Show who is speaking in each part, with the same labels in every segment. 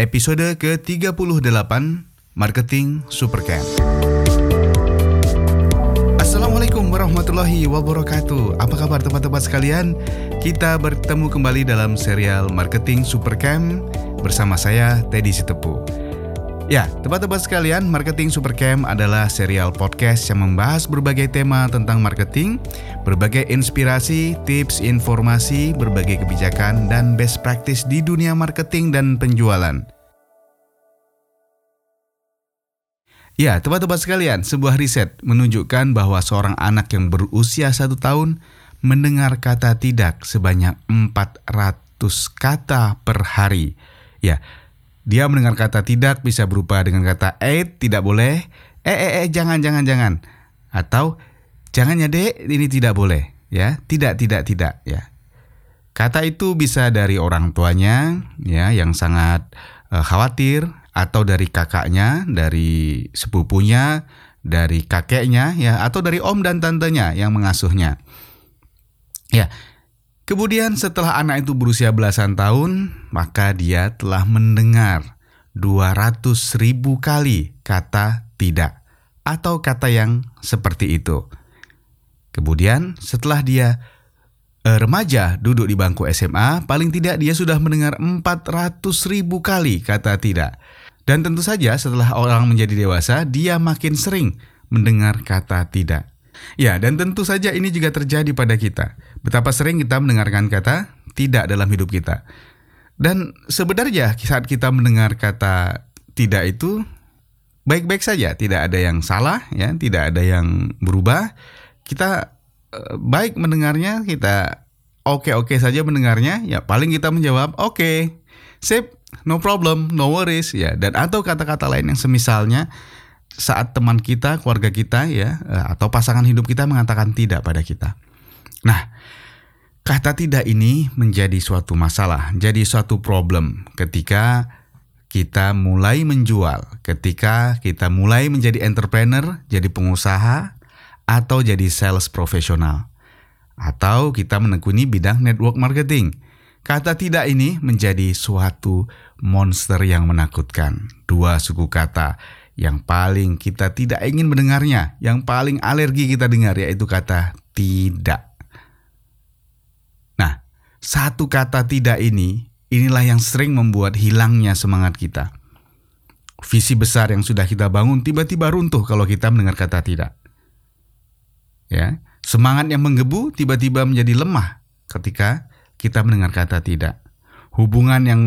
Speaker 1: episode ke-38 Marketing Supercamp. Assalamualaikum warahmatullahi wabarakatuh. Apa kabar teman-teman sekalian? Kita bertemu kembali dalam serial Marketing Supercamp bersama saya Teddy Sitepu. Ya, teman-teman sekalian, Marketing Supercamp adalah serial podcast yang membahas berbagai tema tentang marketing, berbagai inspirasi, tips, informasi, berbagai kebijakan, dan best practice di dunia marketing dan penjualan. Ya, teman-teman sekalian, sebuah riset menunjukkan bahwa seorang anak yang berusia satu tahun mendengar kata tidak sebanyak 400 kata per hari. Ya, dia mendengar kata tidak bisa berupa dengan kata eh tidak boleh, eh eh eh jangan jangan jangan atau jangan ya dek ini tidak boleh ya tidak tidak tidak ya. Kata itu bisa dari orang tuanya ya yang sangat uh, khawatir atau dari kakaknya, dari sepupunya, dari kakeknya ya atau dari om dan tantenya yang mengasuhnya. Ya, Kemudian setelah anak itu berusia belasan tahun, maka dia telah mendengar 200 ribu kali kata tidak atau kata yang seperti itu. Kemudian setelah dia eh, remaja duduk di bangku SMA, paling tidak dia sudah mendengar 400 ribu kali kata tidak. Dan tentu saja setelah orang menjadi dewasa, dia makin sering mendengar kata tidak. Ya, dan tentu saja ini juga terjadi pada kita. Betapa sering kita mendengarkan kata tidak dalam hidup kita. Dan sebenarnya saat kita mendengar kata tidak itu baik-baik saja, tidak ada yang salah ya, tidak ada yang berubah. Kita eh, baik mendengarnya, kita oke-oke saja mendengarnya, ya paling kita menjawab oke. Sip, no problem, no worries ya. Dan atau kata-kata lain yang semisalnya saat teman kita, keluarga kita ya eh, atau pasangan hidup kita mengatakan tidak pada kita. Nah, kata tidak ini menjadi suatu masalah, jadi suatu problem ketika kita mulai menjual, ketika kita mulai menjadi entrepreneur, jadi pengusaha atau jadi sales profesional atau kita menekuni bidang network marketing. Kata tidak ini menjadi suatu monster yang menakutkan. Dua suku kata yang paling kita tidak ingin mendengarnya, yang paling alergi kita dengar yaitu kata tidak. Satu kata tidak ini, inilah yang sering membuat hilangnya semangat kita. Visi besar yang sudah kita bangun tiba-tiba runtuh kalau kita mendengar kata tidak. Ya, semangat yang menggebu tiba-tiba menjadi lemah ketika kita mendengar kata tidak. Hubungan yang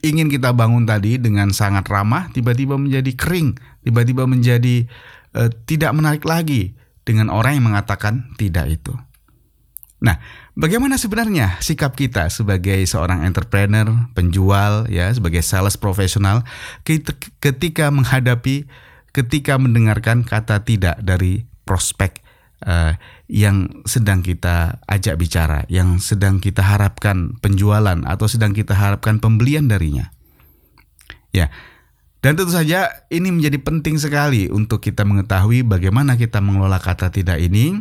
Speaker 1: ingin kita bangun tadi dengan sangat ramah tiba-tiba menjadi kering, tiba-tiba menjadi uh, tidak menarik lagi dengan orang yang mengatakan tidak itu. Nah, bagaimana sebenarnya sikap kita sebagai seorang entrepreneur, penjual, ya, sebagai sales profesional ketika menghadapi, ketika mendengarkan kata tidak dari prospek uh, yang sedang kita ajak bicara, yang sedang kita harapkan penjualan atau sedang kita harapkan pembelian darinya. Ya. Dan tentu saja ini menjadi penting sekali untuk kita mengetahui bagaimana kita mengelola kata tidak ini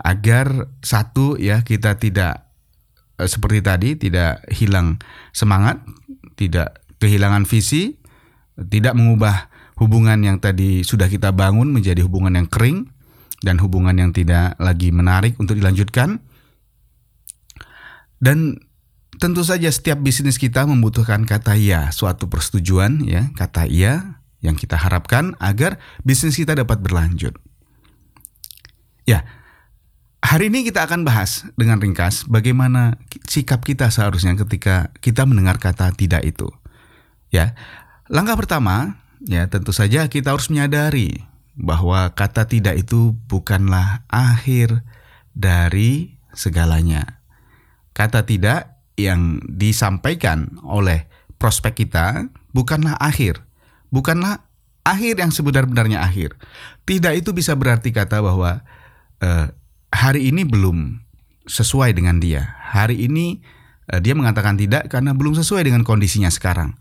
Speaker 1: agar satu ya kita tidak eh, seperti tadi tidak hilang semangat, tidak kehilangan visi, tidak mengubah hubungan yang tadi sudah kita bangun menjadi hubungan yang kering dan hubungan yang tidak lagi menarik untuk dilanjutkan. Dan tentu saja setiap bisnis kita membutuhkan kata iya, suatu persetujuan ya, kata iya yang kita harapkan agar bisnis kita dapat berlanjut. Ya, hari ini kita akan bahas dengan ringkas bagaimana sikap kita seharusnya ketika kita mendengar kata tidak itu. Ya, langkah pertama ya tentu saja kita harus menyadari bahwa kata tidak itu bukanlah akhir dari segalanya. Kata tidak yang disampaikan oleh prospek kita bukanlah akhir, bukanlah akhir yang sebenar-benarnya akhir. Tidak itu bisa berarti kata bahwa eh, hari ini belum sesuai dengan dia. Hari ini eh, dia mengatakan tidak karena belum sesuai dengan kondisinya sekarang.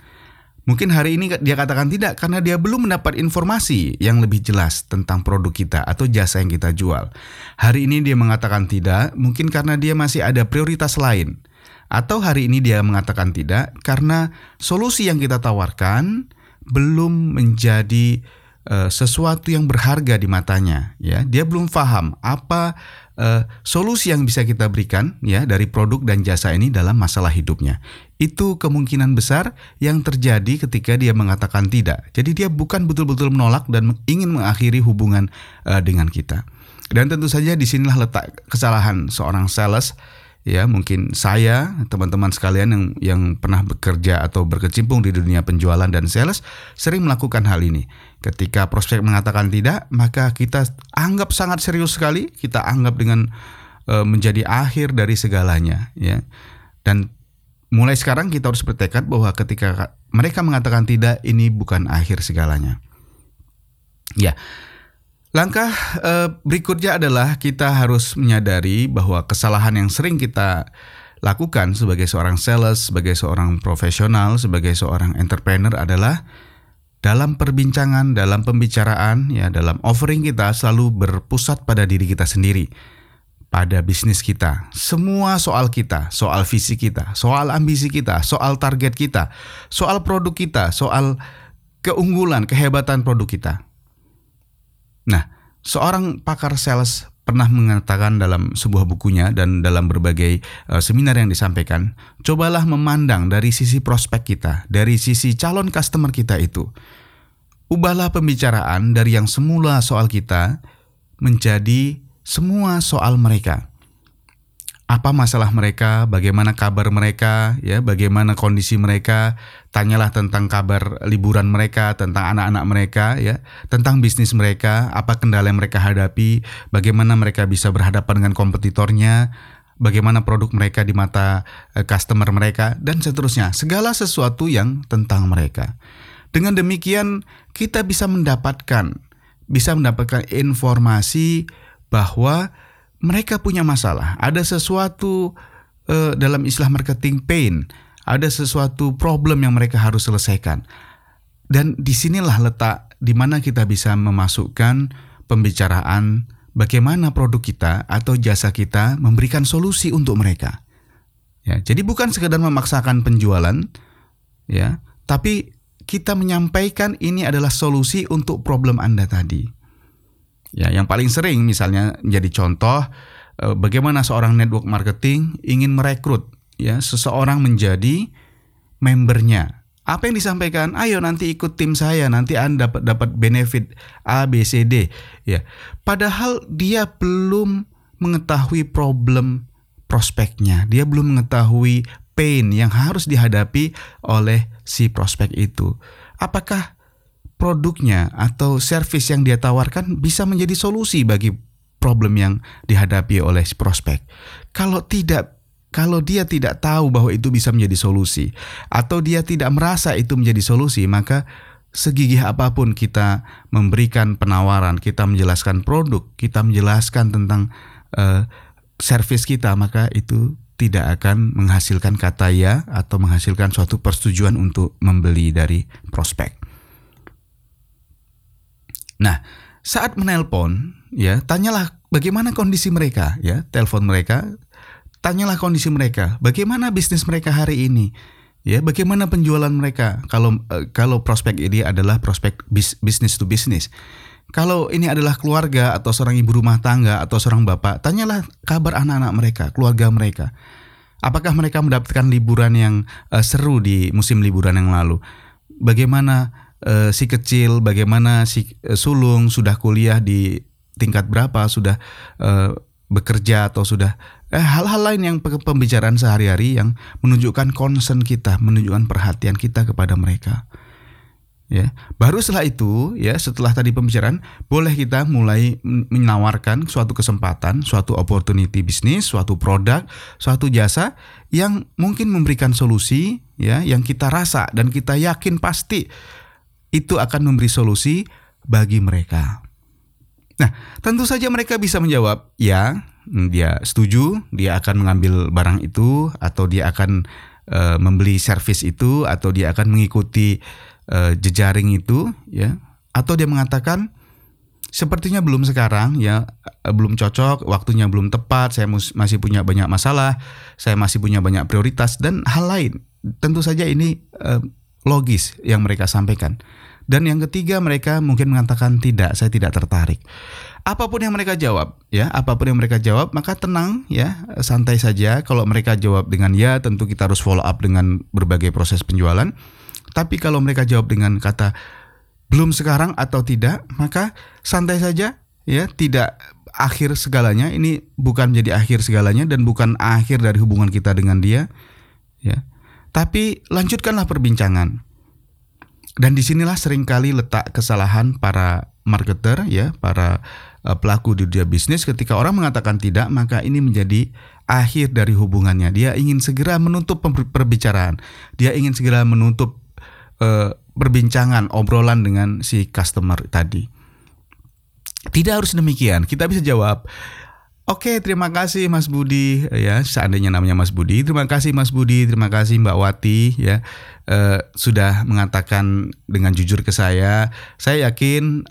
Speaker 1: Mungkin hari ini dia katakan tidak karena dia belum mendapat informasi yang lebih jelas tentang produk kita atau jasa yang kita jual. Hari ini dia mengatakan tidak mungkin karena dia masih ada prioritas lain Atau hari ini dia mengatakan tidak karena solusi yang kita tawarkan belum menjadi uh, sesuatu yang berharga di matanya ya dia belum paham apa uh, solusi yang bisa kita berikan ya dari produk dan jasa ini dalam masalah hidupnya. Itu kemungkinan besar yang terjadi ketika dia mengatakan tidak. Jadi dia bukan betul-betul menolak dan ingin mengakhiri hubungan uh, dengan kita. Dan tentu saja di sinilah letak kesalahan seorang sales ya mungkin saya teman-teman sekalian yang yang pernah bekerja atau berkecimpung di dunia penjualan dan sales sering melakukan hal ini. Ketika prospek mengatakan tidak maka kita anggap sangat serius sekali kita anggap dengan e, menjadi akhir dari segalanya ya. Dan mulai sekarang kita harus bertekad bahwa ketika mereka mengatakan tidak ini bukan akhir segalanya. Ya Langkah uh, berikutnya adalah kita harus menyadari bahwa kesalahan yang sering kita lakukan sebagai seorang sales, sebagai seorang profesional, sebagai seorang entrepreneur adalah dalam perbincangan, dalam pembicaraan, ya dalam offering kita selalu berpusat pada diri kita sendiri, pada bisnis kita. Semua soal kita, soal visi kita, soal ambisi kita, soal target kita, soal produk kita, soal keunggulan, kehebatan produk kita. Nah, seorang pakar sales pernah mengatakan dalam sebuah bukunya dan dalam berbagai uh, seminar yang disampaikan, cobalah memandang dari sisi prospek kita, dari sisi calon customer kita itu. Ubahlah pembicaraan dari yang semula soal kita menjadi semua soal mereka apa masalah mereka, bagaimana kabar mereka, ya, bagaimana kondisi mereka, tanyalah tentang kabar liburan mereka, tentang anak-anak mereka, ya, tentang bisnis mereka, apa kendala yang mereka hadapi, bagaimana mereka bisa berhadapan dengan kompetitornya, bagaimana produk mereka di mata eh, customer mereka, dan seterusnya. Segala sesuatu yang tentang mereka. Dengan demikian, kita bisa mendapatkan, bisa mendapatkan informasi bahwa mereka punya masalah, ada sesuatu uh, dalam istilah marketing pain, ada sesuatu problem yang mereka harus selesaikan. Dan di sinilah letak di mana kita bisa memasukkan pembicaraan bagaimana produk kita atau jasa kita memberikan solusi untuk mereka. Ya, jadi bukan sekedar memaksakan penjualan, ya, tapi kita menyampaikan ini adalah solusi untuk problem Anda tadi. Ya, yang paling sering misalnya menjadi contoh eh, bagaimana seorang network marketing ingin merekrut ya seseorang menjadi membernya. Apa yang disampaikan? Ayo nanti ikut tim saya, nanti Anda dapat dapat benefit A B C D ya. Padahal dia belum mengetahui problem prospeknya. Dia belum mengetahui pain yang harus dihadapi oleh si prospek itu. Apakah produknya atau service yang dia tawarkan bisa menjadi solusi bagi problem yang dihadapi oleh prospek. Kalau tidak kalau dia tidak tahu bahwa itu bisa menjadi solusi atau dia tidak merasa itu menjadi solusi, maka segigih apa pun kita memberikan penawaran, kita menjelaskan produk, kita menjelaskan tentang uh, service kita, maka itu tidak akan menghasilkan kata ya atau menghasilkan suatu persetujuan untuk membeli dari prospek. Nah, saat menelpon, ya, tanyalah bagaimana kondisi mereka, ya, telepon mereka, tanyalah kondisi mereka, bagaimana bisnis mereka hari ini, ya, bagaimana penjualan mereka. Kalau uh, kalau prospek ini adalah prospek bis, bisnis to bisnis. Kalau ini adalah keluarga atau seorang ibu rumah tangga atau seorang bapak, tanyalah kabar anak-anak mereka, keluarga mereka. Apakah mereka mendapatkan liburan yang uh, seru di musim liburan yang lalu? Bagaimana uh, si kecil, bagaimana si uh, sulung sudah kuliah di tingkat berapa, sudah uh, bekerja atau sudah hal-hal lain yang pembicaraan sehari-hari yang menunjukkan concern kita, menunjukkan perhatian kita kepada mereka. Ya, baru setelah itu, ya setelah tadi pembicaraan, boleh kita mulai menawarkan suatu kesempatan, suatu opportunity bisnis, suatu produk, suatu jasa yang mungkin memberikan solusi, ya, yang kita rasa dan kita yakin pasti itu akan memberi solusi bagi mereka. Nah, tentu saja mereka bisa menjawab, ya, dia setuju, dia akan mengambil barang itu, atau dia akan uh, membeli servis itu, atau dia akan mengikuti uh, jejaring itu, ya, atau dia mengatakan, sepertinya belum sekarang ya eh, belum cocok, waktunya belum tepat, saya masih punya banyak masalah, saya masih punya banyak prioritas dan hal lain. Tentu saja ini uh, logis yang mereka sampaikan. Dan yang ketiga mereka mungkin mengatakan tidak, saya tidak tertarik. Apa pun yang mereka jawab, ya, apa pun yang mereka jawab, maka tenang, ya, santai saja. Kalau mereka jawab dengan ya, tentu kita harus follow up dengan berbagai proses penjualan. Tapi kalau mereka jawab dengan kata belum sekarang atau tidak, maka santai saja, ya, tidak akhir segalanya. Ini bukan menjadi akhir segalanya dan bukan akhir dari hubungan kita dengan dia, ya. Tapi lanjutkanlah perbincangan. Dan di sinilah sering kali letak kesalahan para marketer, ya, para Eh, pelaku di dunia bisnis. Ketika orang mengatakan tidak maka ini menjadi akhir dari hubungannya. Dia ingin segera menutup perbicaraan. Dia ingin segera menutup uh, perbincangan obrolan dengan si customer tadi. Tidak harus demikian. Kita bisa jawab Oke, terima kasih Mas Budi. Ya. Seandainya namanya Mas Budi, terima kasih Mas Budi, terima kasih Mbak Wati ya. Uh, sudah mengatakan dengan jujur ke saya. Saya yakin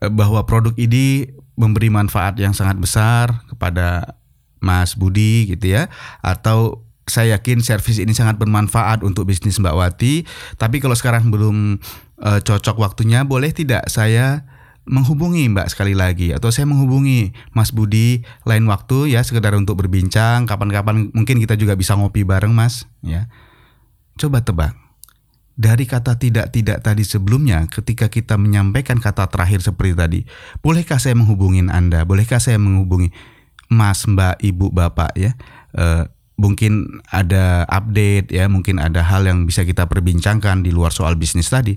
Speaker 1: Eh, bahwa produk ini memberi manfaat yang sangat besar kepada Mas Budi gitu ya. Atau saya yakin servis ini sangat bermanfaat untuk bisnis Mbak Wati. Tapi kalau sekarang belum e, cocok waktunya boleh tidak saya menghubungi Mbak sekali lagi atau saya menghubungi Mas Budi lain waktu ya sekedar untuk berbincang kapan-kapan mungkin kita juga bisa ngopi bareng Mas ya coba tebak dari kata tidak-tidak tadi sebelumnya ketika kita menyampaikan kata terakhir seperti tadi, bolehkah saya menghubungi Anda? Bolehkah saya menghubungi Mas, Mbak, Ibu, Bapak ya? E, mungkin ada update ya, mungkin ada hal yang bisa kita perbincangkan di luar soal bisnis tadi.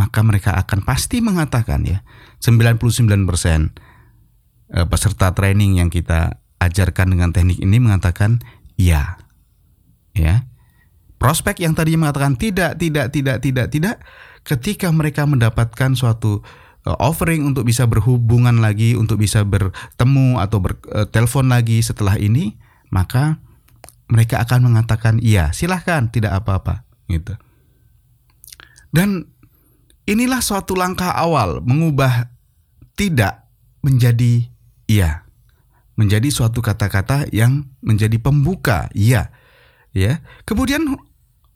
Speaker 1: Maka mereka akan pasti mengatakan ya, 99% eh, peserta training yang kita ajarkan dengan teknik ini mengatakan iya. Ya prospek yang tadinya mengatakan tidak, tidak, tidak, tidak, tidak, ketika mereka mendapatkan suatu uh, offering untuk bisa berhubungan lagi, untuk bisa bertemu atau bertelepon uh, lagi setelah ini, maka mereka akan mengatakan iya, silahkan, tidak apa-apa, gitu. Dan inilah suatu langkah awal mengubah tidak menjadi iya, menjadi suatu kata-kata yang menjadi pembuka iya, ya. Kemudian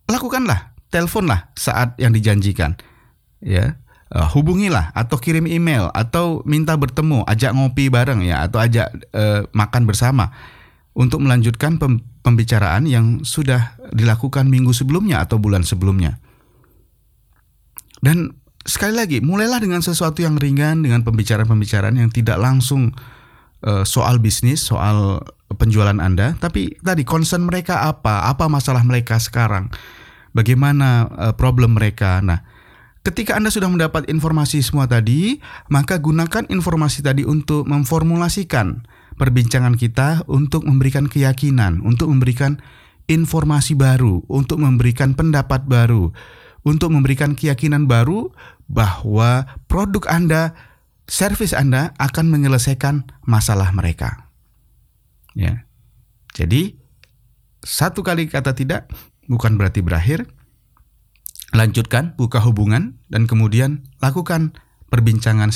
Speaker 1: lakukanlah, teleponlah saat yang dijanjikan. Ya. Uh, hubungilah atau kirim email atau minta bertemu, ajak ngopi bareng ya atau ajak uh, makan bersama untuk melanjutkan pem pembicaraan yang sudah dilakukan minggu sebelumnya atau bulan sebelumnya. Dan sekali lagi, mulailah dengan sesuatu yang ringan dengan pembicaraan-pembicaraan yang tidak langsung uh, soal bisnis, soal penjualan Anda, tapi tadi concern mereka apa? Apa masalah mereka sekarang? bagaimana uh, problem mereka. Nah, ketika Anda sudah mendapat informasi semua tadi, maka gunakan informasi tadi untuk memformulasikan perbincangan kita untuk memberikan keyakinan, untuk memberikan informasi baru, untuk memberikan pendapat baru, untuk memberikan keyakinan baru bahwa produk Anda, servis Anda akan menyelesaikan masalah mereka. Ya. Jadi satu kali kata tidak bukan berarti berakhir. Lanjutkan, buka hubungan, dan kemudian lakukan perbincangan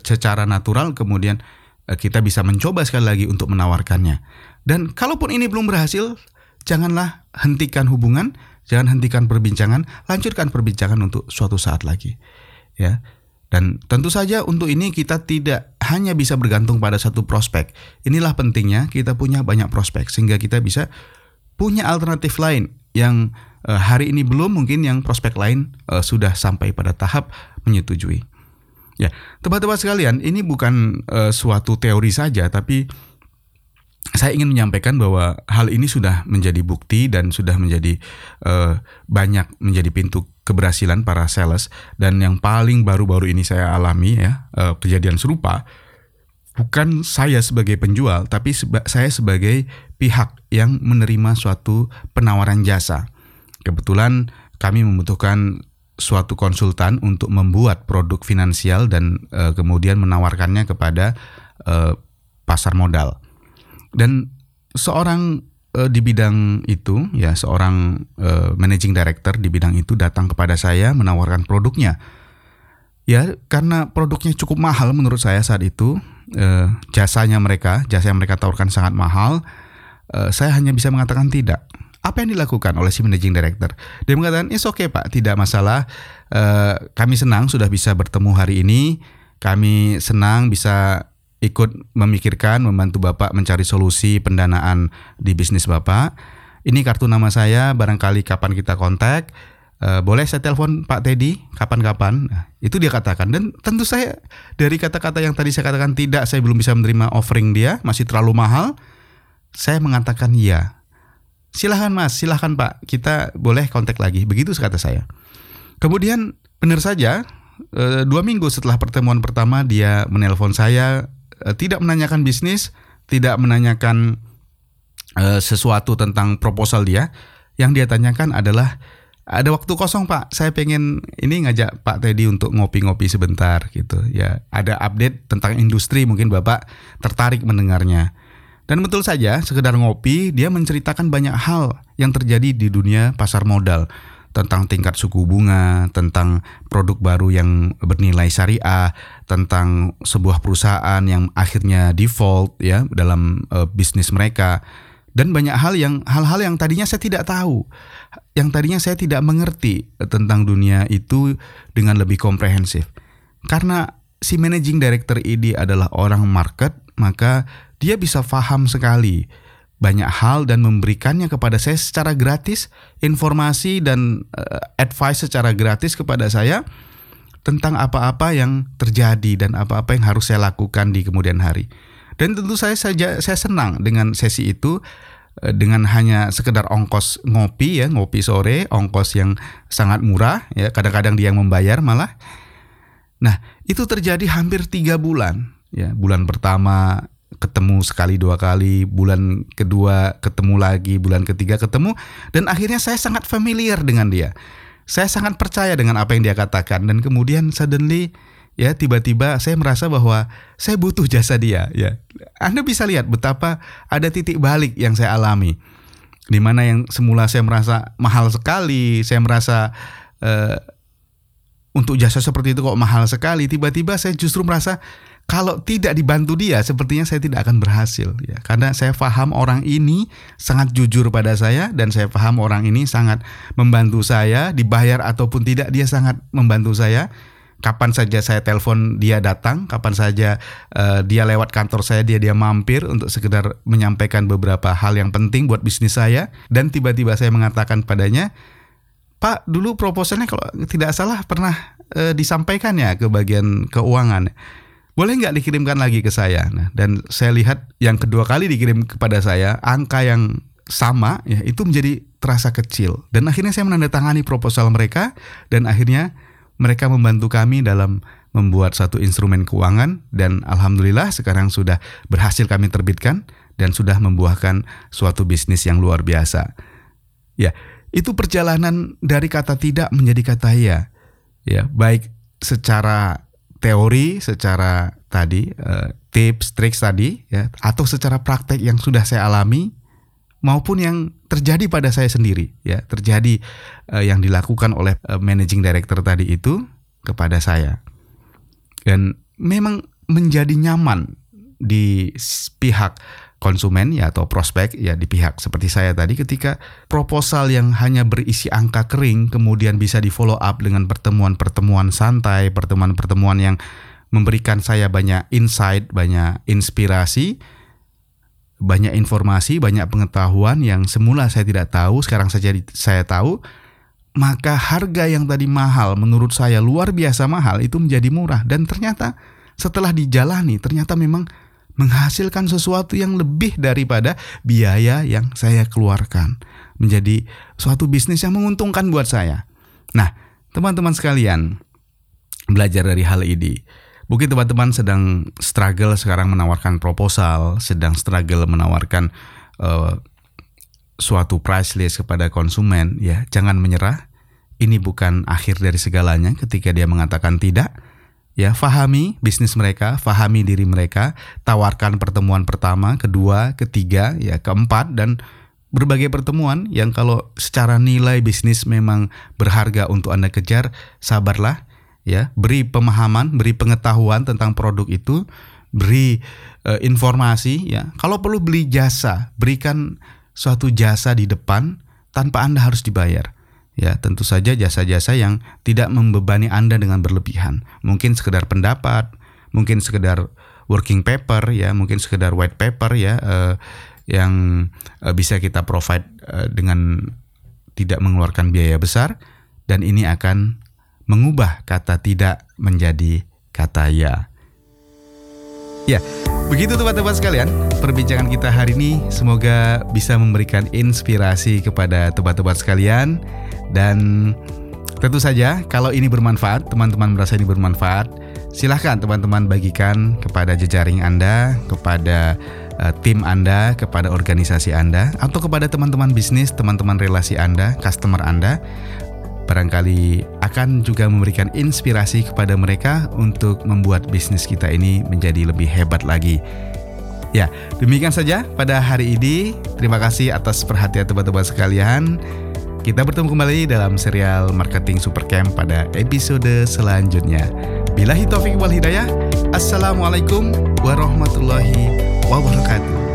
Speaker 1: secara natural, kemudian eh, kita bisa mencoba sekali lagi untuk menawarkannya. Dan kalaupun ini belum berhasil, janganlah hentikan hubungan, jangan hentikan perbincangan, lanjutkan perbincangan untuk suatu saat lagi. Ya. Dan tentu saja untuk ini kita tidak hanya bisa bergantung pada satu prospek. Inilah pentingnya kita punya banyak prospek sehingga kita bisa punya alternatif lain yang uh, hari ini belum mungkin yang prospek lain uh, sudah sampai pada tahap menyetujui. Ya, teman-teman sekalian, ini bukan uh, suatu teori saja, tapi saya ingin menyampaikan bahwa hal ini sudah menjadi bukti dan sudah menjadi uh, banyak menjadi pintu keberhasilan para sales dan yang paling baru-baru ini saya alami ya uh, kejadian serupa bukan saya sebagai penjual, tapi seba saya sebagai pihak yang menerima suatu penawaran jasa. Kebetulan kami membutuhkan suatu konsultan untuk membuat produk finansial dan e, kemudian menawarkannya kepada e, pasar modal. Dan seorang e, di bidang itu, ya seorang e, managing director di bidang itu datang kepada saya menawarkan produknya. Ya, karena produknya cukup mahal menurut saya saat itu, eh, jasanya mereka, jasa yang mereka tawarkan sangat mahal, eh, saya hanya bisa mengatakan tidak. Apa yang dilakukan oleh si managing director? Dia mengatakan, "It's okay Pak, tidak masalah. Eh, kami senang sudah bisa bertemu hari ini. Kami senang bisa ikut memikirkan, membantu Bapak mencari solusi pendanaan di bisnis Bapak. Ini kartu nama saya, barangkali kapan kita kontak." Uh, boleh saya telepon Pak Teddy kapan-kapan? Nah, itu dia katakan dan tentu saya dari kata-kata yang tadi saya katakan tidak, saya belum bisa menerima offering dia, masih terlalu mahal. Saya mengatakan iya. Silahkan Mas, silahkan Pak, kita boleh kontak lagi. Begitu kata saya. Kemudian benar saja uh, dua minggu setelah pertemuan pertama dia menelpon saya, tidak menanyakan bisnis, tidak menanyakan sesuatu tentang proposal dia. Yang dia tanyakan adalah ada waktu kosong Pak, saya pengen ini ngajak Pak Teddy untuk ngopi-ngopi sebentar gitu ya. Ada update tentang industri mungkin Bapak tertarik mendengarnya. Dan betul saja, sekedar ngopi, dia menceritakan banyak hal yang terjadi di dunia pasar modal tentang tingkat suku bunga, tentang produk baru yang bernilai syariah, tentang sebuah perusahaan yang akhirnya default ya dalam uh, bisnis mereka dan banyak hal yang hal-hal yang tadinya saya tidak tahu, yang tadinya saya tidak mengerti tentang dunia itu dengan lebih komprehensif. Karena si managing director ini adalah orang market, maka dia bisa paham sekali banyak hal dan memberikannya kepada saya secara gratis informasi dan uh, advice secara gratis kepada saya tentang apa-apa yang terjadi dan apa-apa yang harus saya lakukan di kemudian hari. Dan tentu saya saja saya senang dengan sesi itu eh, dengan hanya sekedar ongkos ngopi ya, ngopi sore, ongkos yang sangat murah ya, kadang-kadang dia yang membayar malah. Nah, itu terjadi hampir tiga bulan ya. Bulan pertama ketemu sekali dua kali, bulan kedua ketemu lagi, bulan ketiga ketemu dan akhirnya saya sangat familiar dengan dia. Saya sangat percaya dengan apa yang dia katakan dan kemudian suddenly ya tiba-tiba saya merasa bahwa saya butuh jasa dia ya Anda bisa lihat betapa ada titik balik yang saya alami di mana yang semula saya merasa mahal sekali saya merasa uh, untuk jasa seperti itu kok mahal sekali tiba-tiba saya justru merasa kalau tidak dibantu dia sepertinya saya tidak akan berhasil ya. Karena saya paham orang ini sangat jujur pada saya dan saya paham orang ini sangat membantu saya dibayar ataupun tidak dia sangat membantu saya. Kapan saja saya telepon dia datang, kapan saja uh, dia lewat kantor saya dia dia mampir untuk sekedar menyampaikan beberapa hal yang penting buat bisnis saya. Dan tiba-tiba saya mengatakan padanya, Pak dulu proposalnya kalau tidak salah pernah uh, disampaikan ya ke bagian keuangan. Boleh nggak dikirimkan lagi ke saya? Nah, dan saya lihat yang kedua kali dikirim kepada saya angka yang sama ya itu menjadi terasa kecil dan akhirnya saya menandatangani proposal mereka dan akhirnya mereka membantu kami dalam membuat satu instrumen keuangan dan alhamdulillah sekarang sudah berhasil kami terbitkan dan sudah membuahkan suatu bisnis yang luar biasa. Ya, itu perjalanan dari kata tidak menjadi kata ya. Ya, baik secara teori, secara tadi uh, tips, trik tadi ya, atau secara praktek yang sudah saya alami maupun yang terjadi pada saya sendiri ya terjadi uh, yang dilakukan oleh uh, managing director tadi itu kepada saya. Dan memang menjadi nyaman di pihak konsumen ya atau prospek ya di pihak seperti saya tadi ketika proposal yang hanya berisi angka kering kemudian bisa di follow up dengan pertemuan-pertemuan santai, pertemuan-pertemuan yang memberikan saya banyak insight, banyak inspirasi banyak informasi, banyak pengetahuan yang semula saya tidak tahu, sekarang saja saya tahu, maka harga yang tadi mahal menurut saya luar biasa mahal itu menjadi murah. Dan ternyata setelah dijalani ternyata memang menghasilkan sesuatu yang lebih daripada biaya yang saya keluarkan menjadi suatu bisnis yang menguntungkan buat saya. Nah, teman-teman sekalian, belajar dari hal ini Mungkin teman-teman sedang struggle sekarang menawarkan proposal, sedang struggle menawarkan uh, suatu price list kepada konsumen, ya jangan menyerah. Ini bukan akhir dari segalanya ketika dia mengatakan tidak. Ya, fahami bisnis mereka, fahami diri mereka, tawarkan pertemuan pertama, kedua, ketiga, ya keempat dan berbagai pertemuan yang kalau secara nilai bisnis memang berharga untuk Anda kejar, sabarlah ya, beri pemahaman, beri pengetahuan tentang produk itu, beri uh, informasi ya. Kalau perlu beli jasa, berikan suatu jasa di depan tanpa Anda harus dibayar. Ya, tentu saja jasa-jasa yang tidak membebani Anda dengan berlebihan. Mungkin sekedar pendapat, mungkin sekedar working paper ya, mungkin sekedar white paper ya uh, yang uh, bisa kita provide uh, dengan tidak mengeluarkan biaya besar dan ini akan mengubah kata tidak menjadi kata ya. Ya, begitu teman-teman sekalian, perbincangan kita hari ini semoga bisa memberikan inspirasi kepada teman-teman sekalian dan tentu saja kalau ini bermanfaat, teman-teman merasa ini bermanfaat, silahkan teman-teman bagikan kepada jejaring Anda, kepada uh, tim Anda, kepada organisasi Anda, atau kepada teman-teman bisnis, teman-teman relasi Anda, customer Anda barangkali akan juga memberikan inspirasi kepada mereka untuk membuat bisnis kita ini menjadi lebih hebat lagi. Ya, demikian saja pada hari ini. Terima kasih atas perhatian teman-teman sekalian. Kita bertemu kembali dalam serial Marketing Supercamp pada episode selanjutnya. Bila taufik wal hidayah. Assalamualaikum warahmatullahi wabarakatuh.